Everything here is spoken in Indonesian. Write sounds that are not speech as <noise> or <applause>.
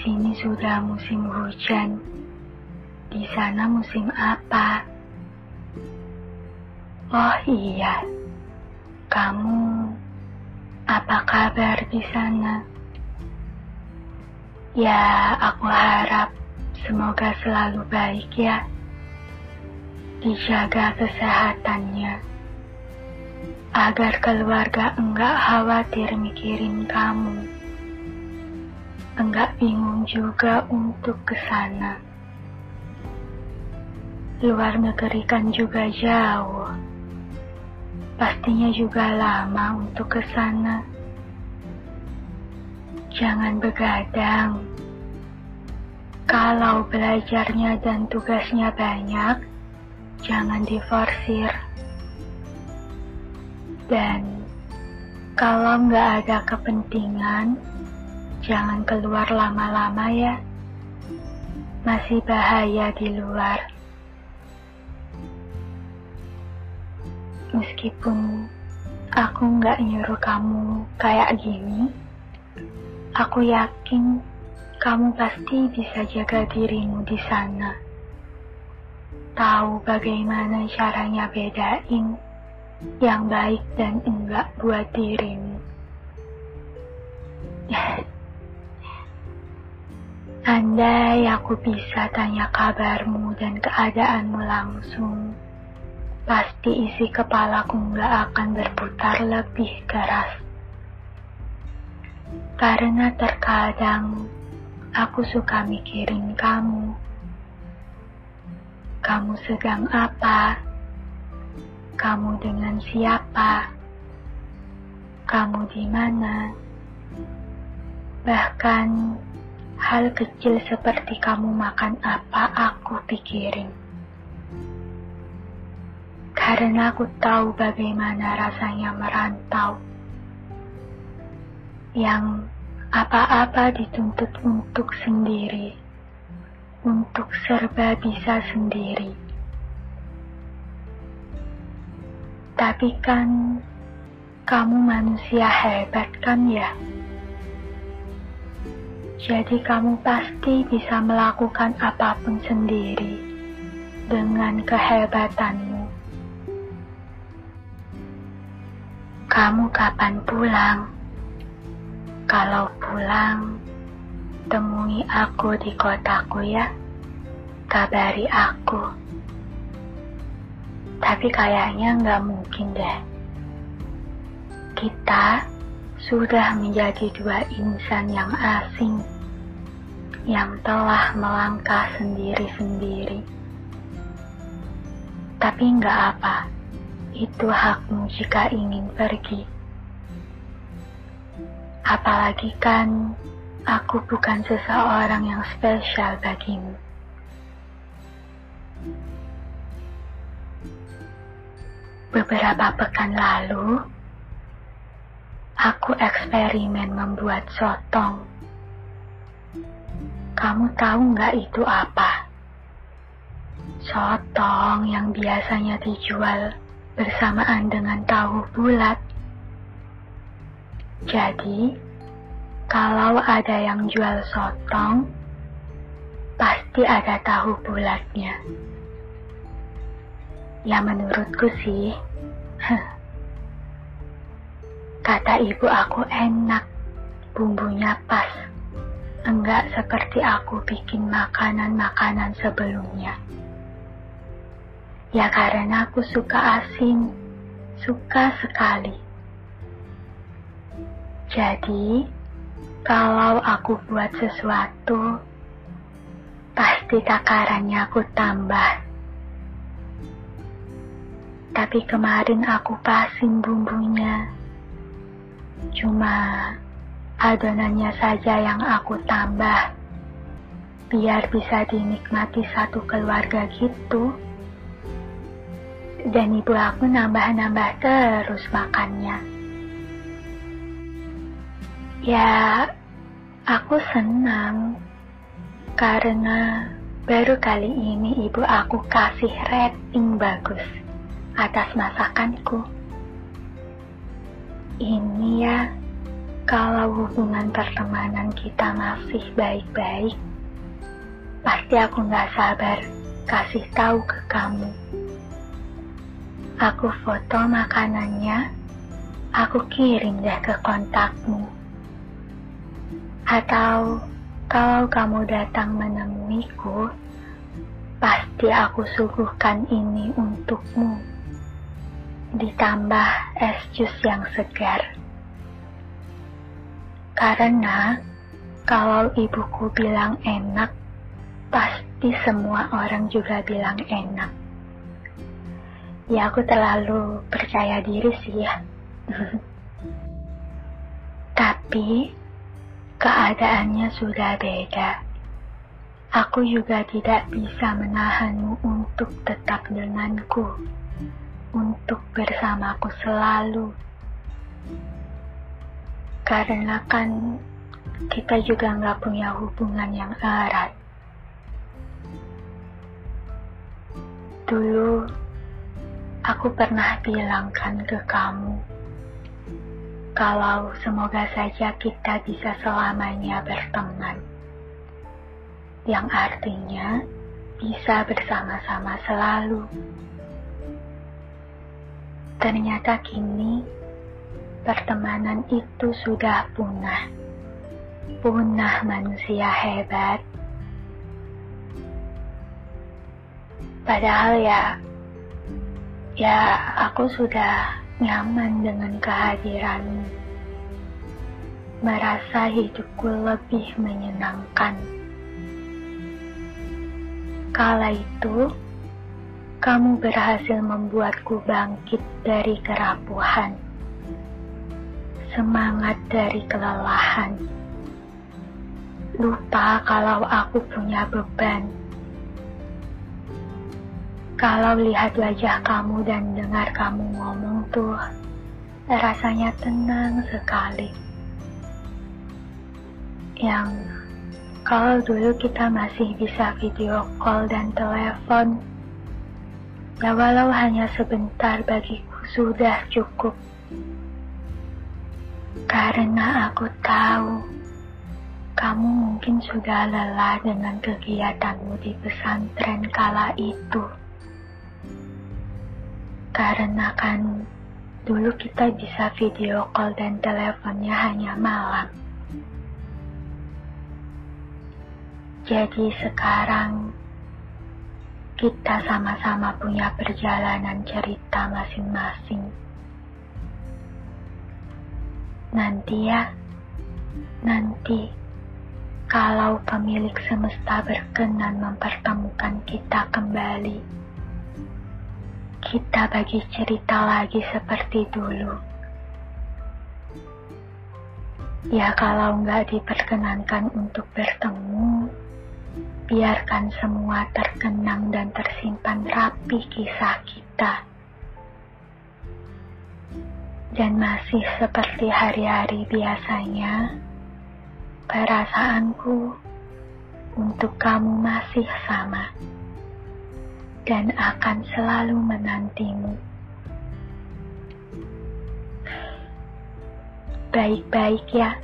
Sini sudah musim hujan. Di sana musim apa? Oh iya, kamu apa kabar di sana? Ya, aku harap semoga selalu baik ya. Dijaga kesehatannya. Agar keluarga enggak khawatir mikirin kamu. Enggak bingung juga untuk ke sana. Luar negeri kan juga jauh. Pastinya juga lama untuk ke sana. Jangan begadang. Kalau belajarnya dan tugasnya banyak, jangan diforsir. Dan kalau nggak ada kepentingan, jangan keluar lama-lama ya. Masih bahaya di luar. Meskipun aku nggak nyuruh kamu kayak gini, Aku yakin kamu pasti bisa jaga dirimu di sana. Tahu bagaimana caranya bedain yang baik dan enggak buat dirimu. Andai aku bisa tanya kabarmu dan keadaanmu langsung, pasti isi kepalaku nggak akan berputar lebih keras. Karena terkadang aku suka mikirin kamu. Kamu sedang apa? Kamu dengan siapa? Kamu di mana? Bahkan hal kecil seperti kamu makan apa aku pikirin. Karena aku tahu bagaimana rasanya merantau yang apa-apa dituntut untuk sendiri, untuk serba bisa sendiri. Tapi kan kamu manusia hebat kan ya? Jadi kamu pasti bisa melakukan apa pun sendiri dengan kehebatanmu. Kamu kapan pulang? Kalau pulang, temui aku di kotaku ya. Kabari aku. Tapi kayaknya nggak mungkin deh. Kita sudah menjadi dua insan yang asing yang telah melangkah sendiri-sendiri. Tapi nggak apa, itu hakmu jika ingin pergi. Apalagi kan aku bukan seseorang yang spesial bagimu. Beberapa pekan lalu, aku eksperimen membuat sotong. Kamu tahu nggak itu apa? Sotong yang biasanya dijual bersamaan dengan tahu bulat. Jadi, kalau ada yang jual sotong, pasti ada tahu bulatnya. Ya menurutku sih, <laughs> kata ibu aku enak, bumbunya pas. Enggak seperti aku bikin makanan-makanan sebelumnya. Ya karena aku suka asin, suka sekali. Jadi, kalau aku buat sesuatu, pasti takarannya aku tambah. Tapi kemarin aku pasin bumbunya. Cuma adonannya saja yang aku tambah. Biar bisa dinikmati satu keluarga gitu. Dan ibu aku nambah-nambah terus makannya. Ya, aku senang karena baru kali ini ibu aku kasih rating bagus atas masakanku. Ini ya, kalau hubungan pertemanan kita masih baik-baik, pasti aku nggak sabar kasih tahu ke kamu. Aku foto makanannya, aku kirim deh ke kontakmu. Atau kalau kamu datang menemuiku, pasti aku suguhkan ini untukmu. Ditambah es jus yang segar. Karena kalau ibuku bilang enak, pasti semua orang juga bilang enak ya aku terlalu percaya diri sih ya. <laughs> Tapi keadaannya sudah beda. Aku juga tidak bisa menahanmu untuk tetap denganku, untuk bersamaku selalu. Karena kan kita juga nggak punya hubungan yang erat. Dulu Aku pernah bilangkan ke kamu, kalau semoga saja kita bisa selamanya berteman, yang artinya bisa bersama-sama selalu. Ternyata kini pertemanan itu sudah punah, punah manusia hebat. Padahal ya Ya, aku sudah nyaman dengan kehadiranmu. Merasa hidupku lebih menyenangkan. Kala itu, kamu berhasil membuatku bangkit dari kerapuhan. Semangat dari kelelahan. Lupa kalau aku punya beban kalau lihat wajah kamu dan dengar kamu ngomong tuh, rasanya tenang sekali. Yang kalau dulu kita masih bisa video call dan telepon, ya walau hanya sebentar bagiku sudah cukup. Karena aku tahu kamu mungkin sudah lelah dengan kegiatanmu di pesantren kala itu. Karena kan dulu kita bisa video call dan teleponnya hanya malam. Jadi sekarang kita sama-sama punya perjalanan cerita masing-masing. Nanti ya, nanti kalau pemilik semesta berkenan mempertemukan kita kembali kita bagi cerita lagi seperti dulu. Ya kalau nggak diperkenankan untuk bertemu, biarkan semua terkenang dan tersimpan rapi kisah kita. Dan masih seperti hari-hari biasanya, perasaanku untuk kamu masih sama dan akan selalu menantimu. Baik-baik ya.